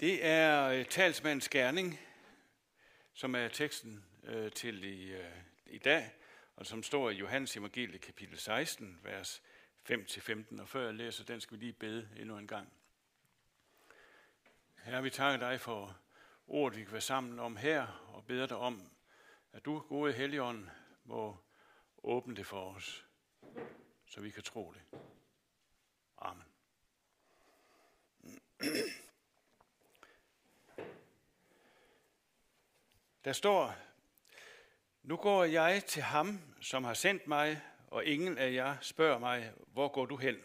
Det er øh, talsmandens gerning, som er teksten øh, til i, øh, i dag, og som står i Johannes evangelie kapitel 16, vers 5-15. Og før jeg læser den, skal vi lige bede endnu en gang. Herre, vi takker dig for ordet, vi kan være sammen om her, og beder dig om, at du, gode Helligånd, må åbne det for os, så vi kan tro det. Amen. Der står, nu går jeg til ham, som har sendt mig, og ingen af jer spørger mig, hvor går du hen?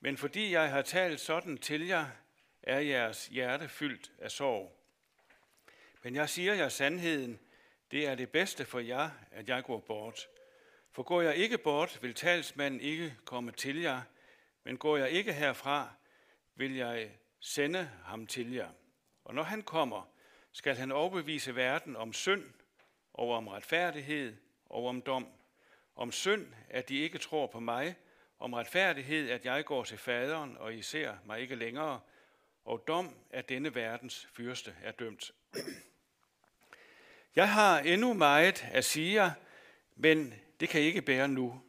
Men fordi jeg har talt sådan til jer, er jeres hjerte fyldt af sorg. Men jeg siger jer sandheden, det er det bedste for jer, at jeg går bort. For går jeg ikke bort, vil talsmanden ikke komme til jer, men går jeg ikke herfra, vil jeg sende ham til jer. Og når han kommer, skal han overbevise verden om synd, og om retfærdighed og om dom. Om synd, at de ikke tror på mig, om retfærdighed, at jeg går til faderen, og I ser mig ikke længere, og dom, at denne verdens fyrste er dømt. Jeg har endnu meget at sige men det kan I ikke bære nu.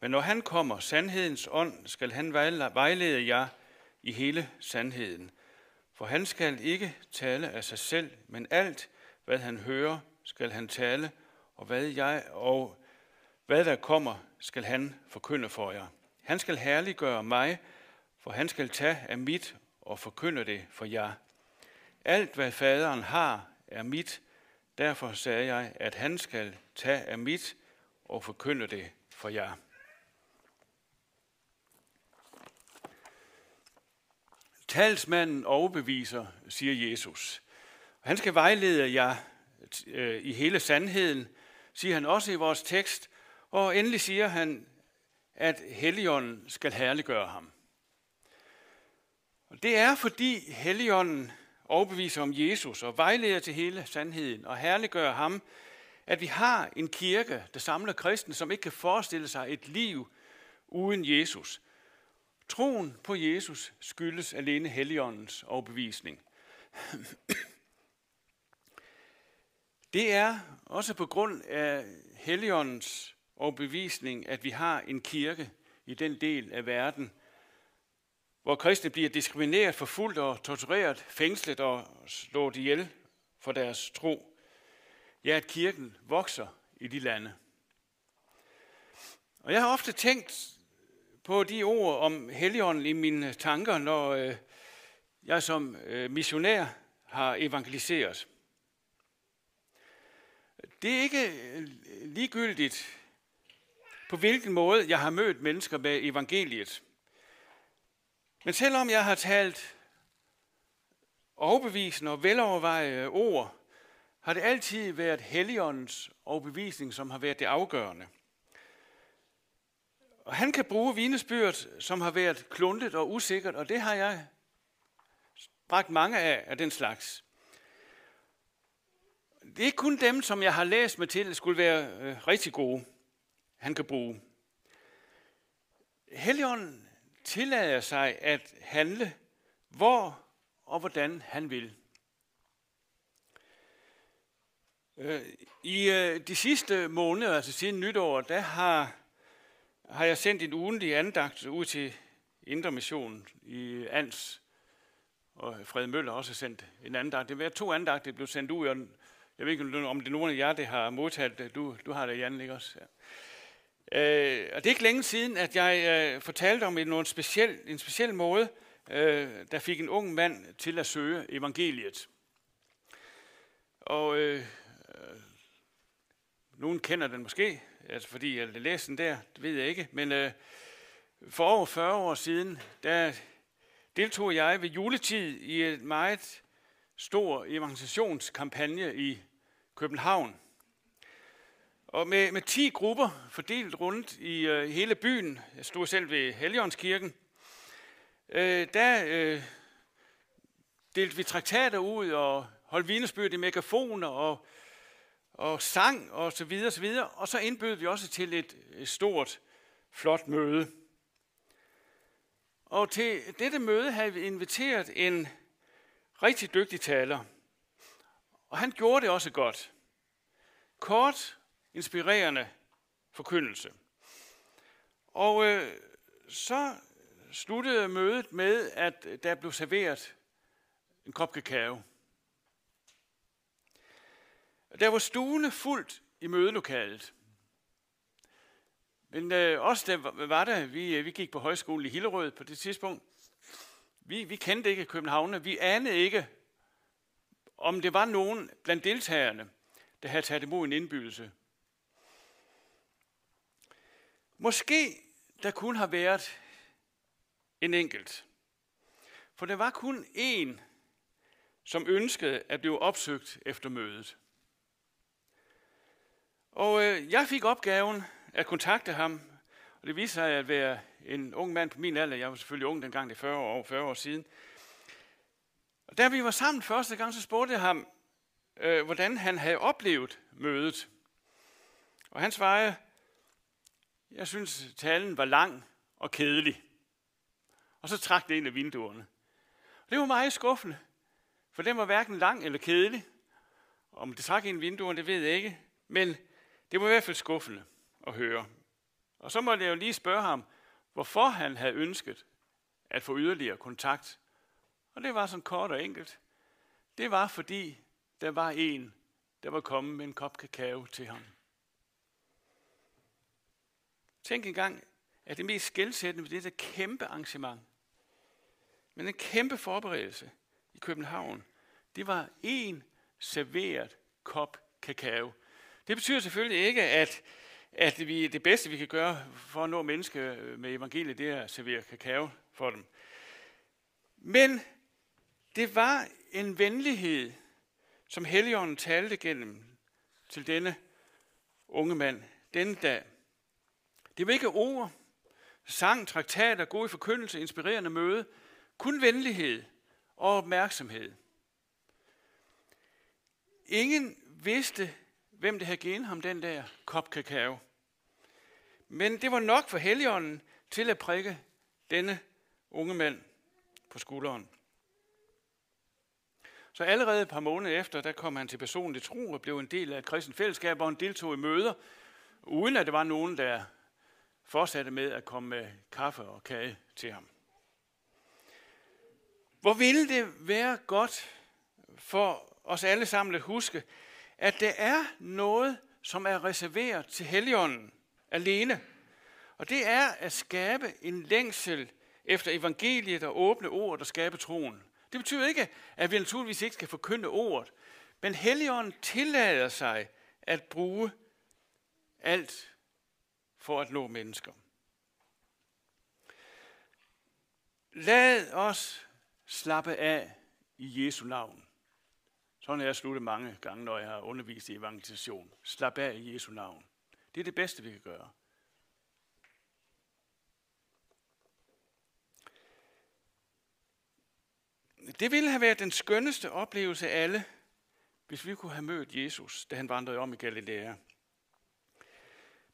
Men når han kommer, sandhedens ånd, skal han vejlede jer i hele sandheden. For han skal ikke tale af sig selv, men alt, hvad han hører, skal han tale, og hvad, jeg, og hvad der kommer, skal han forkynde for jer. Han skal herliggøre mig, for han skal tage af mit og forkynde det for jer. Alt, hvad faderen har, er mit. Derfor sagde jeg, at han skal tage af mit og forkynde det for jer. Talsmanden overbeviser, siger Jesus. Han skal vejlede jer øh, i hele sandheden, siger han også i vores tekst. Og endelig siger han, at Helligånden skal herliggøre ham. Og det er fordi Helligånden overbeviser om Jesus og vejleder til hele sandheden og herliggør ham, at vi har en kirke, der samler kristne, som ikke kan forestille sig et liv uden Jesus. Troen på Jesus skyldes alene Helligåndens overbevisning. Det er også på grund af Helligåndens overbevisning, at vi har en kirke i den del af verden, hvor kristne bliver diskrimineret, forfulgt og tortureret, fængslet og slået ihjel for deres tro. Ja, at kirken vokser i de lande. Og jeg har ofte tænkt på de ord om Helligånden i mine tanker, når øh, jeg som øh, missionær har evangeliseret. Det er ikke øh, ligegyldigt, på hvilken måde jeg har mødt mennesker med evangeliet. Men selvom jeg har talt overbevisende og velovervejede ord, har det altid været Helligåndens overbevisning, som har været det afgørende. Og han kan bruge vidnesbyrd, som har været kluntet og usikkert, og det har jeg bragt mange af, af den slags. Det er ikke kun dem, som jeg har læst mig til, skulle være øh, rigtig gode, han kan bruge. Helligånden tillader sig at handle, hvor og hvordan han vil. Øh, I øh, de sidste måneder, altså siden nytår, der har, har jeg sendt en ugentlig andagt ud til Indre Mission i Ans, og Fred Møller har også sendt en andagt. Det var to andagter, der blev sendt ud, og jeg ved ikke, om det er nogen af jer, der har modtaget det. Du, du har det, Jan, ikke også? Ja. Øh, og det er ikke længe siden, at jeg øh, fortalte om en, en, speciel, en speciel måde, øh, der fik en ung mand til at søge evangeliet. Og øh, øh, nogen kender den måske, altså fordi jeg læste den der, det ved jeg ikke, men øh, for over 40 år siden, der deltog jeg ved juletid i et meget stor evangelisationskampagne i København. Og med, med 10 grupper fordelt rundt i øh, hele byen, jeg stod selv ved Helligåndskirken, øh, der øh, delte vi traktater ud og holdt vidnesbyrd i megafoner og, og sang og så videre, så videre. Og så indbød vi også til et, et stort, flot møde. Og til dette møde havde vi inviteret en Rigtig dygtig taler. Og han gjorde det også godt. Kort, inspirerende forkyndelse. Og øh, så sluttede mødet med, at der blev serveret en kop kakao. Der var stuene fuldt i mødelokalet. Men øh, os, der var der, vi, øh, vi gik på højskole i Hillerød på det tidspunkt. Vi, vi kendte ikke København. Vi anede ikke, om det var nogen blandt deltagerne, der havde taget imod en indbydelse. Måske der kunne have været en enkelt. For der var kun en, som ønskede at blive opsøgt efter mødet. Og øh, jeg fik opgaven at kontakte ham, og det viste sig at være en ung mand på min alder. Jeg var selvfølgelig ung dengang, det er 40 år, 40 år siden. Og da vi var sammen første gang, så spurgte jeg ham, øh, hvordan han havde oplevet mødet. Og han svarede, jeg synes, talen var lang og kedelig. Og så trak det ind af vinduerne. Og det var meget skuffende, for den var hverken lang eller kedelig. Om det trak ind af vinduerne, det ved jeg ikke. Men det var i hvert fald skuffende at høre. Og så måtte jeg jo lige spørge ham, hvorfor han havde ønsket at få yderligere kontakt. Og det var sådan kort og enkelt. Det var fordi, der var en, der var kommet med en kop kakao til ham. Tænk engang, at det mest skældsættende ved dette kæmpe arrangement, men en kæmpe forberedelse i København, det var en serveret kop kakao. Det betyder selvfølgelig ikke, at, at vi, det bedste, vi kan gøre for at nå mennesker øh, med evangeliet, det er at servere kakao for dem. Men det var en venlighed, som Helligånden talte gennem til denne unge mand, den dag. Det var ikke ord, sang, traktater, god forkyndelse, inspirerende møde, kun venlighed og opmærksomhed. Ingen vidste, hvem det havde givet ham den der kop kakao. Men det var nok for heligånden til at prikke denne unge mand på skulderen. Så allerede et par måneder efter, der kom han til personlig tro og blev en del af et kristent fællesskab, hvor han deltog i møder, uden at det var nogen, der fortsatte med at komme med kaffe og kage til ham. Hvor ville det være godt for os alle sammen at huske, at det er noget, som er reserveret til Helligånden alene. Og det er at skabe en længsel efter evangeliet og åbne ord, der skaber troen. Det betyder ikke, at vi naturligvis ikke skal forkynde ordet, men Helligånden tillader sig at bruge alt for at nå mennesker. Lad os slappe af i Jesu navn. Sådan er jeg sluttet mange gange, når jeg har undervist i evangelisation. Slap af i Jesu navn. Det er det bedste, vi kan gøre. Det ville have været den skønneste oplevelse af alle, hvis vi kunne have mødt Jesus, da han vandrede om i Galilea.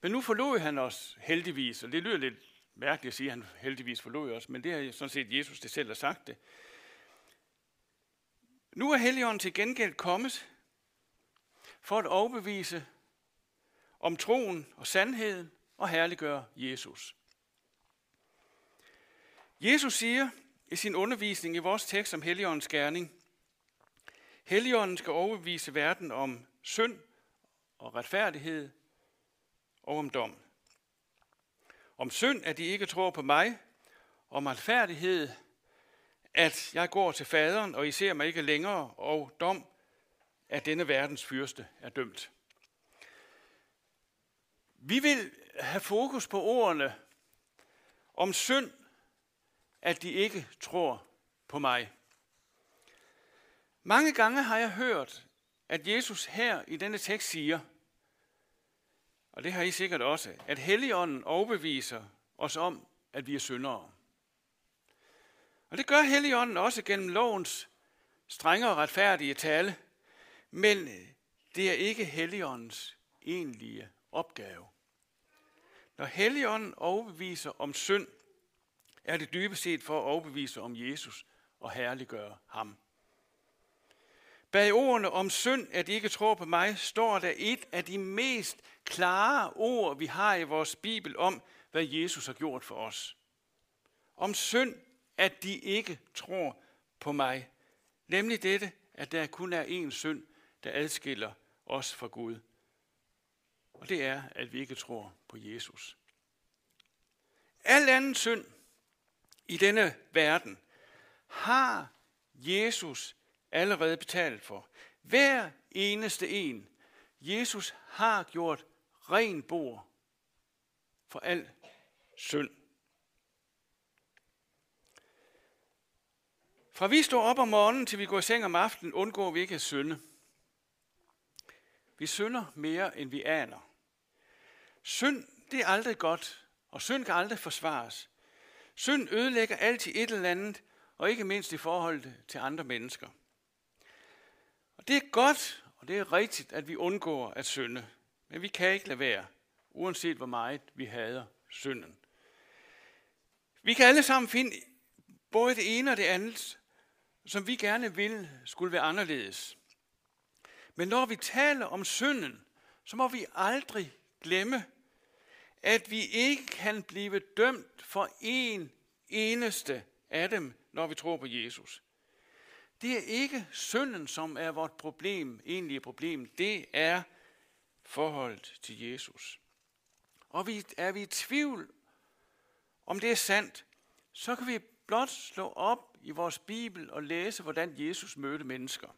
Men nu forlod han os heldigvis, og det lyder lidt mærkeligt at sige, at han heldigvis forlod os, men det er sådan set Jesus, der selv har sagt det. Nu er Helligånden til gengæld kommet for at overbevise om troen og sandheden og herliggøre Jesus. Jesus siger i sin undervisning i vores tekst om Helligåndens gerning, Helligånden skal overbevise verden om synd og retfærdighed og om dom. Om synd, at de ikke tror på mig, om retfærdighed, at jeg går til faderen, og I ser mig ikke længere, og dom, at denne verdens fyrste er dømt. Vi vil have fokus på ordene om synd, at de ikke tror på mig. Mange gange har jeg hørt, at Jesus her i denne tekst siger, og det har I sikkert også, at Helligånden overbeviser os om, at vi er syndere. Og det gør Helligånden også gennem lovens strenge og retfærdige tale, men øh, det er ikke Helligåndens egentlige opgave. Når Helligånden overbeviser om synd, er det dybest set for at overbevise om Jesus og herliggøre ham. Bag ordene om synd, at I ikke tror på mig, står der et af de mest klare ord, vi har i vores Bibel om, hvad Jesus har gjort for os. Om synd, at de ikke tror på mig. Nemlig dette, at der kun er én synd, der adskiller os fra Gud. Og det er, at vi ikke tror på Jesus. Al anden synd i denne verden har Jesus allerede betalt for. Hver eneste en. Jesus har gjort ren bord for al synd. Fra vi står op om morgenen til vi går i seng om aftenen, undgår vi ikke at synde. Vi synder mere, end vi aner. Synd, det er aldrig godt, og synd kan aldrig forsvares. Synd ødelægger altid et eller andet, og ikke mindst i forhold til andre mennesker. Og det er godt, og det er rigtigt, at vi undgår at synde. Men vi kan ikke lade være, uanset hvor meget vi hader synden. Vi kan alle sammen finde både det ene og det andet, som vi gerne vil skulle være anderledes. Men når vi taler om synden, så må vi aldrig glemme, at vi ikke kan blive dømt for en eneste af dem, når vi tror på Jesus. Det er ikke synden, som er vort problem, egentlige problem. Det er forholdet til Jesus. Og vi, er vi i tvivl, om det er sandt, så kan vi blot slå op i vores Bibel og læse, hvordan Jesus mødte mennesker.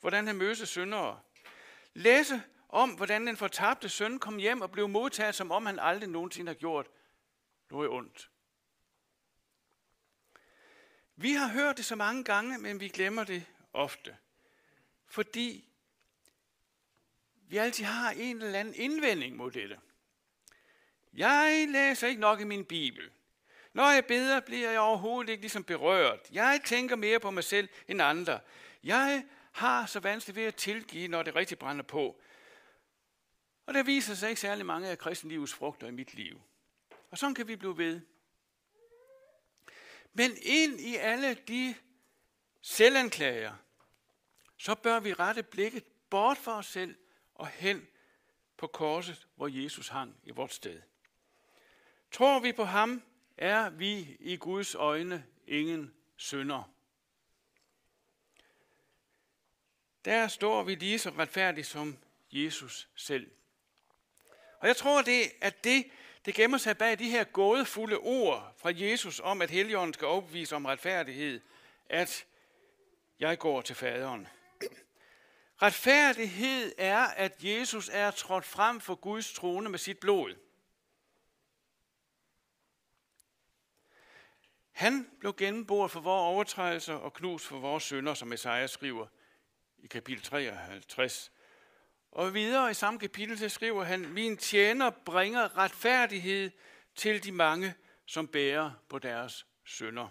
Hvordan han mødte syndere. Læse om, hvordan den fortabte søn kom hjem og blev modtaget, som om han aldrig nogensinde har gjort noget ondt. Vi har hørt det så mange gange, men vi glemmer det ofte. Fordi vi altid har en eller anden indvending mod dette. Jeg læser ikke nok i min bibel. Når jeg beder, bliver jeg overhovedet ikke ligesom berørt. Jeg tænker mere på mig selv end andre. Jeg har så vanskeligt ved at tilgive, når det rigtig brænder på. Og der viser sig ikke særlig mange af kristenlivets frugter i mit liv. Og sådan kan vi blive ved. Men ind i alle de selvanklager, så bør vi rette blikket bort fra os selv og hen på korset, hvor Jesus hang i vort sted. Tror vi på ham, er vi i Guds øjne ingen synder. Der står vi lige så retfærdigt som Jesus selv. Og jeg tror, det, at det det gemmer sig bag de her gådefulde ord fra Jesus om, at Helligånden skal overbevise om retfærdighed, at jeg går til faderen. Retfærdighed er, at Jesus er trådt frem for Guds trone med sit blod. Han blev gennemboret for vores overtrædelser og knust for vores synder, som Esajas skriver i kapitel 53. Og videre i samme kapitel, så skriver han, min tjener bringer retfærdighed til de mange, som bærer på deres sønder.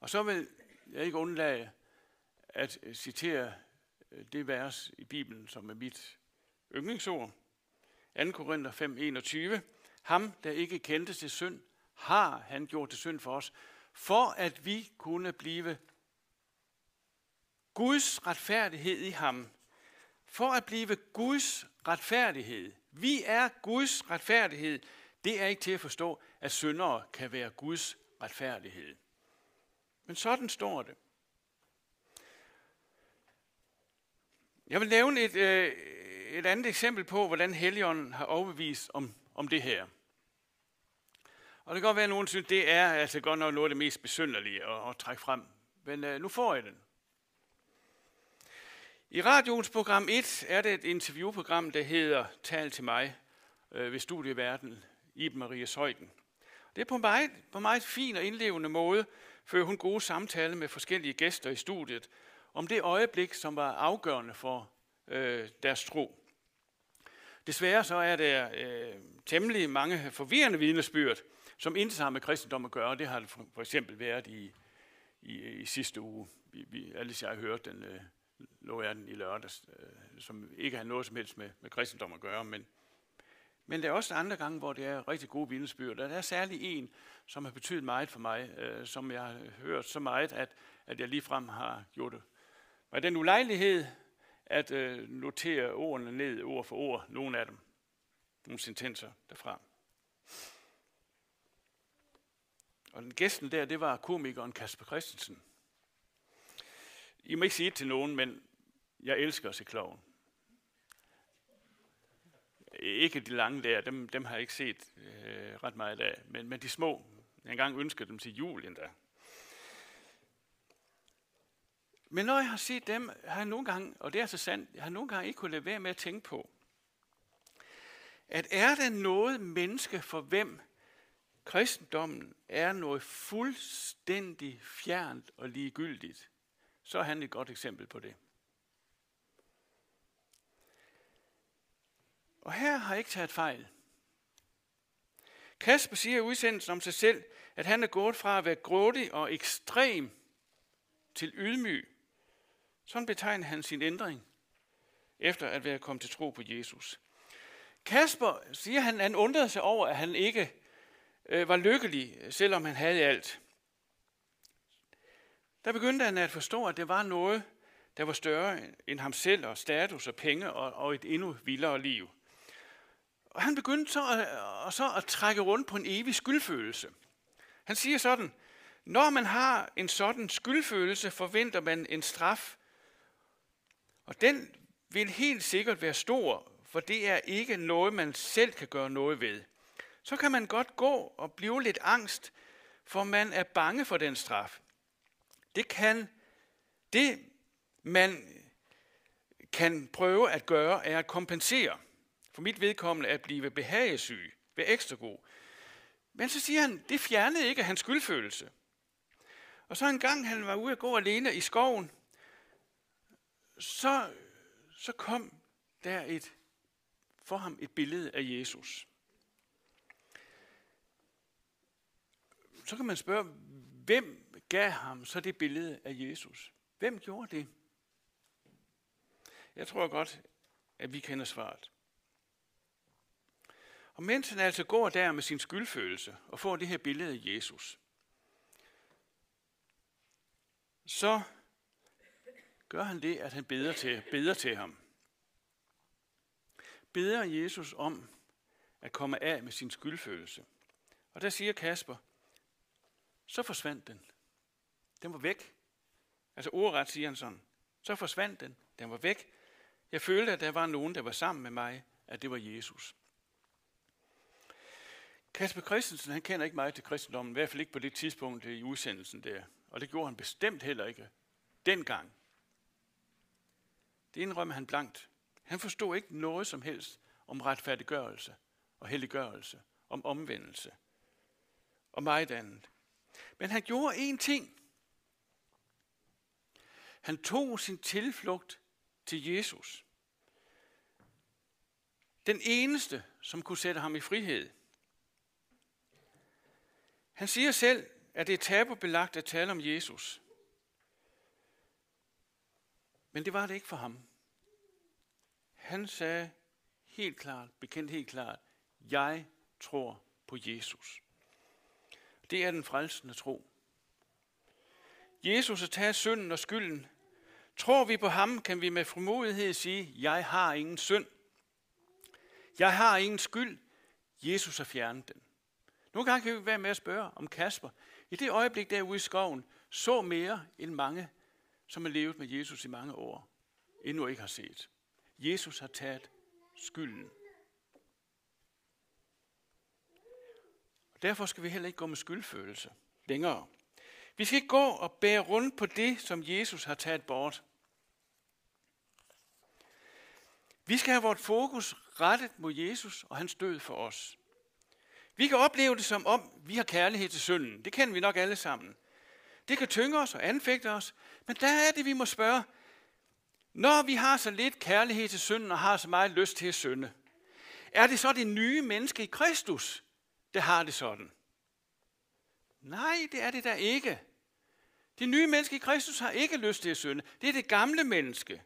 Og så vil jeg ikke undlade at øh, citere øh, det vers i Bibelen, som er mit yndlingsord. 2. Korinther 5:21. Ham, der ikke kendte til synd, har han gjort til synd for os, for at vi kunne blive Guds retfærdighed i ham, for at blive Guds retfærdighed. Vi er Guds retfærdighed. Det er ikke til at forstå, at syndere kan være Guds retfærdighed. Men sådan står det. Jeg vil nævne et, øh, et andet eksempel på, hvordan Helligånden har overbevist om, om det her. Og det kan godt være, at nogen synes, det er altså godt nok noget af det mest besynderlige at, at trække frem. Men øh, nu får jeg den. I radioens program 1 er det et interviewprogram, der hedder Tal til mig øh, ved studieverden Iben Maria Søjden. Det er på meget, på meget fin og indlevende måde, fører hun gode samtaler med forskellige gæster i studiet om det øjeblik, som var afgørende for øh, deres tro. Desværre så er der øh, temmelig mange forvirrende vidnesbyrd, som intet har med kristendom at gøre. Det har det for, eksempel været i, i, i sidste uge. Vi, vi, alle jeg har hørt den øh, lå jeg den i lørdags, øh, som ikke har noget som helst med, med kristendom at gøre, men, Men der er også andre gange, hvor det er rigtig gode vidnesbyrd. Der er særlig en, som har betydet meget for mig, øh, som jeg har hørt så meget, at, at jeg ligefrem har gjort det. Men den ulejlighed at øh, notere ordene ned, ord for ord, nogle af dem, nogle sentenser derfra. Og den gæsten der, det var komikeren Kasper Christensen. I må ikke sige det til nogen, men jeg elsker at se kloven. Ikke de lange der, dem, dem har jeg ikke set øh, ret meget af, men, men de små, jeg engang ønskede dem til jul endda. Men når jeg har set dem, har jeg nogle gange, og det er så sandt, jeg har nogle gange ikke kunne lade være med at tænke på, at er der noget menneske, for hvem kristendommen er noget fuldstændig fjernt og ligegyldigt, så er han et godt eksempel på det. Og her har jeg ikke taget fejl. Kasper siger i udsendelsen om sig selv, at han er gået fra at være grådig og ekstrem til ydmyg. Sådan betegner han sin ændring, efter at være kommet til tro på Jesus. Kasper siger, at han, han undrede sig over, at han ikke øh, var lykkelig, selvom han havde alt. Der begyndte han at forstå, at det var noget, der var større end ham selv og status og penge og, og et endnu vildere liv. Og han begyndte så at, og så at trække rundt på en evig skyldfølelse. Han siger sådan, når man har en sådan skyldfølelse, forventer man en straf, og den vil helt sikkert være stor, for det er ikke noget, man selv kan gøre noget ved. Så kan man godt gå og blive lidt angst, for man er bange for den straf. Det kan, det man kan prøve at gøre, er at kompensere. For mit vedkommende at blive behagesyg, være ekstra god. Men så siger han, det fjernede ikke hans skyldfølelse. Og så en gang han var ude at gå alene i skoven, så, så kom der et, for ham et billede af Jesus. Så kan man spørge, hvem gav ham så det billede af Jesus? Hvem gjorde det? Jeg tror godt, at vi kender svaret. Og mens han altså går der med sin skyldfølelse og får det her billede af Jesus, så gør han det, at han beder til, beder til ham. Beder Jesus om at komme af med sin skyldfølelse. Og der siger Kasper, så forsvandt den. Den var væk. Altså ordret siger han sådan. Så forsvandt den. Den var væk. Jeg følte, at der var nogen, der var sammen med mig, at det var Jesus. Kasper Christensen, han kender ikke meget til kristendommen, i hvert fald ikke på det tidspunkt i udsendelsen der. Og det gjorde han bestemt heller ikke dengang. Det indrømmer han blankt. Han forstod ikke noget som helst om retfærdiggørelse og helliggørelse, om omvendelse og meget andet. Men han gjorde én ting. Han tog sin tilflugt til Jesus. Den eneste, som kunne sætte ham i frihed. Han siger selv, at det er tabubelagt at tale om Jesus. Men det var det ikke for ham. Han sagde helt klart, bekendt helt klart, jeg tror på Jesus. Det er den frelsende tro. Jesus har taget synden og skylden. Tror vi på ham, kan vi med frimodighed sige, jeg har ingen synd. Jeg har ingen skyld. Jesus har fjernet den. Nogle gange kan vi være med at spørge om Kasper. I det øjeblik derude i skoven, så mere end mange, som har levet med Jesus i mange år, endnu ikke har set. Jesus har taget skylden. Derfor skal vi heller ikke gå med skyldfølelse længere. Vi skal ikke gå og bære rundt på det, som Jesus har taget bort. Vi skal have vores fokus rettet mod Jesus og hans død for os. Vi kan opleve det som om, vi har kærlighed til synden. Det kender vi nok alle sammen. Det kan tynge os og anfægte os. Men der er det, vi må spørge. Når vi har så lidt kærlighed til synden og har så meget lyst til at synde, er det så det nye menneske i Kristus, der har det sådan? Nej, det er det der ikke. Det nye menneske i Kristus har ikke lyst til at synde. Det er det gamle menneske,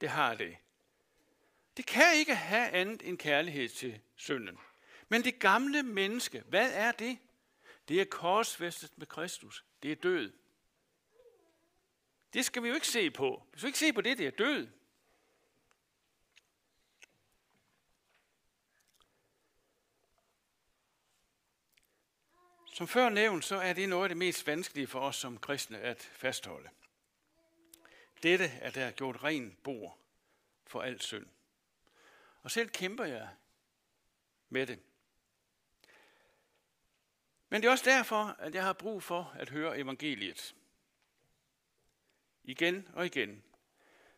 det har det. Det kan ikke have andet end kærlighed til synden. Men det gamle menneske, hvad er det? Det er korsfæstet med Kristus. Det er død. Det skal vi jo ikke se på. Vi skal ikke se på det, det er død. Som før nævnt, så er det noget af det mest vanskelige for os som kristne at fastholde. Dette er der gjort ren bord for al synd. Og selv kæmper jeg med det. Men det er også derfor, at jeg har brug for at høre evangeliet. Igen og igen.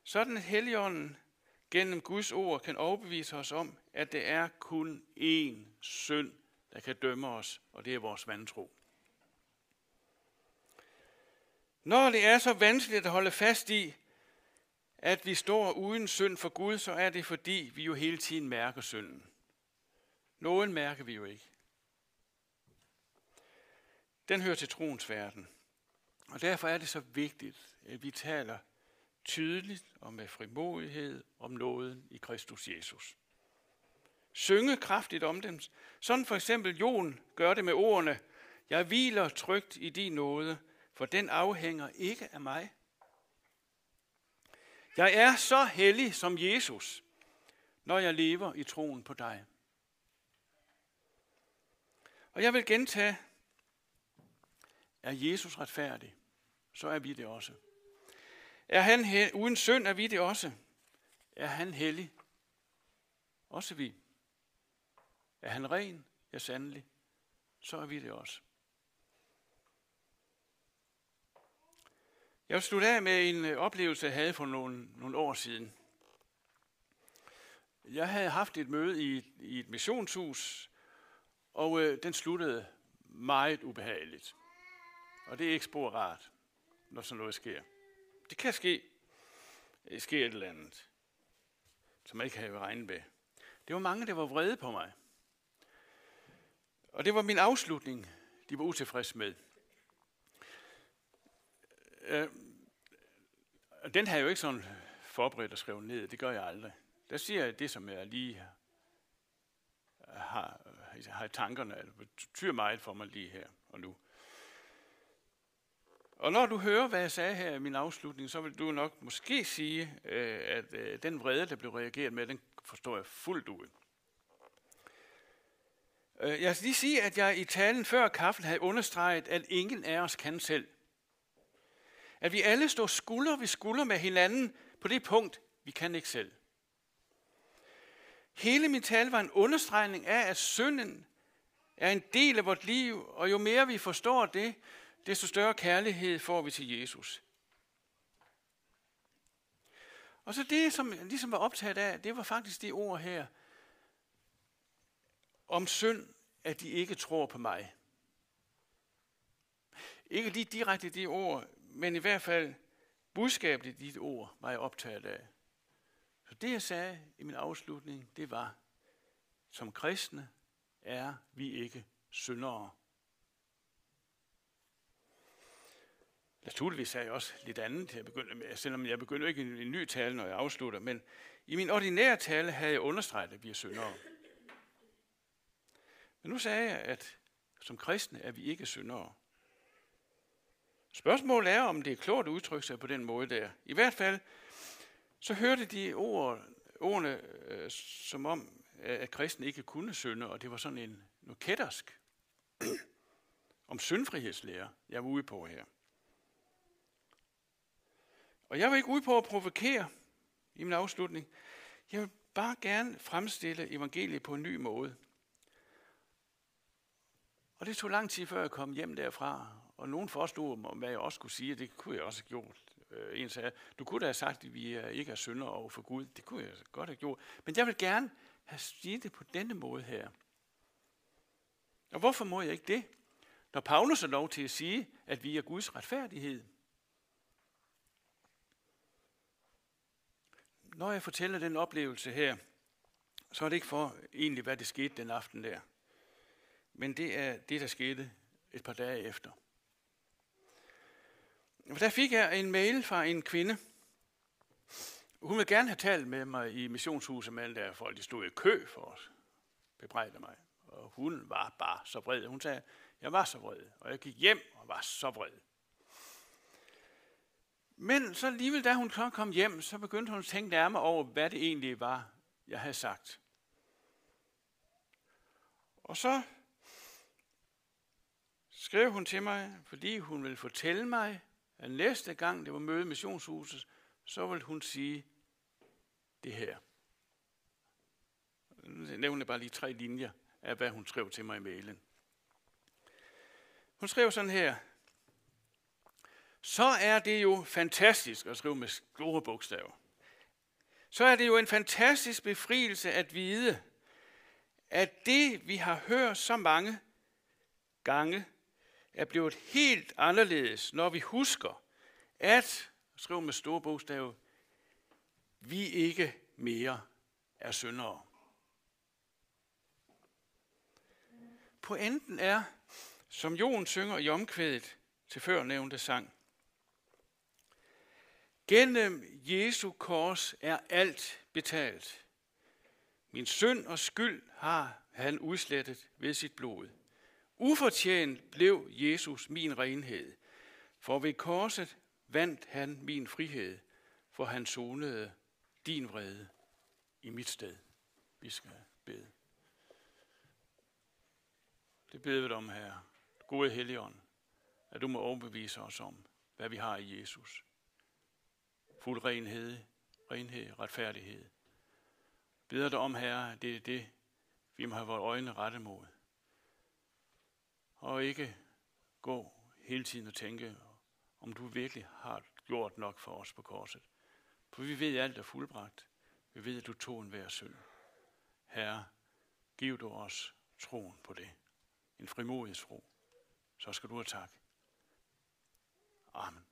Sådan at Helligånden gennem Guds ord kan overbevise os om, at det er kun én synd, der kan dømme os, og det er vores vantro. Når det er så vanskeligt at holde fast i, at vi står uden synd for Gud, så er det fordi, vi jo hele tiden mærker synden. Nogen mærker vi jo ikke. Den hører til troens verden. Og derfor er det så vigtigt, at vi taler tydeligt og med frimodighed om nåden i Kristus Jesus. Synge kraftigt om dem. Sådan for eksempel Jon gør det med ordene, Jeg hviler trygt i din nåde, for den afhænger ikke af mig. Jeg er så hellig som Jesus, når jeg lever i troen på dig. Og jeg vil gentage, er Jesus retfærdig, så er vi det også. Er han uden synd, er vi det også. Er han hellig, også vi. Er han ren, ja sandelig, så er vi det også. Jeg vil slutte af med en øh, oplevelse, jeg havde for nogle, nogle år siden. Jeg havde haft et møde i, i et missionshus, og øh, den sluttede meget ubehageligt. Og det er ikke spor rart, når sådan noget sker. Det kan ske. Det sker et eller andet, som jeg ikke havde regnet med. Det var mange, der var vrede på mig. Og det var min afslutning, de var utilfredse med. Øh, den har jeg jo ikke sådan forberedt og skrevet ned. Det gør jeg aldrig. Der siger jeg det, som jeg lige har, altså, har i tankerne. Det betyder meget for mig lige her og nu. Og når du hører, hvad jeg sagde her i min afslutning, så vil du nok måske sige, øh, at øh, den vrede, der blev reageret med, den forstår jeg fuldt ud. Øh, jeg skal lige sige, at jeg i talen før kaffen havde understreget, at ingen af os kan selv. At vi alle står skulder ved skulder med hinanden på det punkt, vi kan ikke selv. Hele min tale var en understregning af, at synden er en del af vort liv, og jo mere vi forstår det, desto større kærlighed får vi til Jesus. Og så det, som jeg ligesom var optaget af, det var faktisk det ord her, om synd, at de ikke tror på mig. Ikke lige direkte de ord, men i hvert fald budskabet i dit ord var jeg optaget af. Så det jeg sagde i min afslutning, det var, som kristne er vi ikke syndere. Naturligvis sagde jeg også lidt andet, jeg begyndte med, selvom jeg begynder ikke en, en ny tale, når jeg afslutter, men i min ordinære tale havde jeg understreget, at vi er syndere. Men nu sagde jeg, at som kristne er vi ikke syndere. Spørgsmålet er, om det er klogt at udtrykke sig på den måde der. I hvert fald, så hørte de ord, ordene øh, som om, øh, at kristne ikke kunne synde, og det var sådan en noget kættersk om syndfrihedslære, jeg var ude på her. Og jeg var ikke ude på at provokere i min afslutning. Jeg vil bare gerne fremstille evangeliet på en ny måde. Og det tog lang tid, før jeg kom hjem derfra. Og nogen forstod, hvad jeg også skulle sige, det kunne jeg også have gjort. Øh, en sagde, du kunne da have sagt, at vi øh, ikke er synder over for Gud. Det kunne jeg godt have gjort. Men jeg vil gerne have sige det på denne måde her. Og hvorfor må jeg ikke det? Når Paulus er lov til at sige, at vi er Guds retfærdighed. Når jeg fortæller den oplevelse her, så er det ikke for egentlig, hvad det skete den aften der. Men det er det, der skete et par dage efter. For der fik jeg en mail fra en kvinde, hun ville gerne have talt med mig i missionshuset, men der folk de stod i kø for at bebrejde mig. Og hun var bare så vred. Hun sagde, jeg var så vred, og jeg gik hjem og var så vred. Men så alligevel, da hun kom hjem, så begyndte hun at tænke nærmere over, hvad det egentlig var, jeg havde sagt. Og så skrev hun til mig, fordi hun ville fortælle mig, at næste gang det var møde i missionshuset, så ville hun sige det her. Nu nævner bare lige tre linjer af, hvad hun skrev til mig i mailen. Hun skrev sådan her. Så er det jo fantastisk at skrive med store bogstaver. Så er det jo en fantastisk befrielse at vide, at det, vi har hørt så mange gange, er blevet helt anderledes, når vi husker, at, skriv med store bogstaver, vi ikke mere er syndere. Pointen er, som Jon synger i omkvædet til førnævnte sang. Gennem Jesu kors er alt betalt. Min synd og skyld har han udslettet ved sit blod. Ufortjent blev Jesus min renhed, for ved korset vandt han min frihed, for han sonede din vrede i mit sted. Vi skal bede. Det beder vi om, her. Gode Helligånd, at du må overbevise os om, hvad vi har i Jesus. Fuld renhed, renhed, retfærdighed. Beder dig om, Herre, det er det, vi må have vores øjne rettet mod. Og ikke gå hele tiden og tænke, om du virkelig har gjort nok for os på korset. For vi ved, at alt er fuldbragt. Vi ved, at du tog en hver synd. Herre, giv du os troen på det. En frimodig tro. Så skal du have tak. Amen.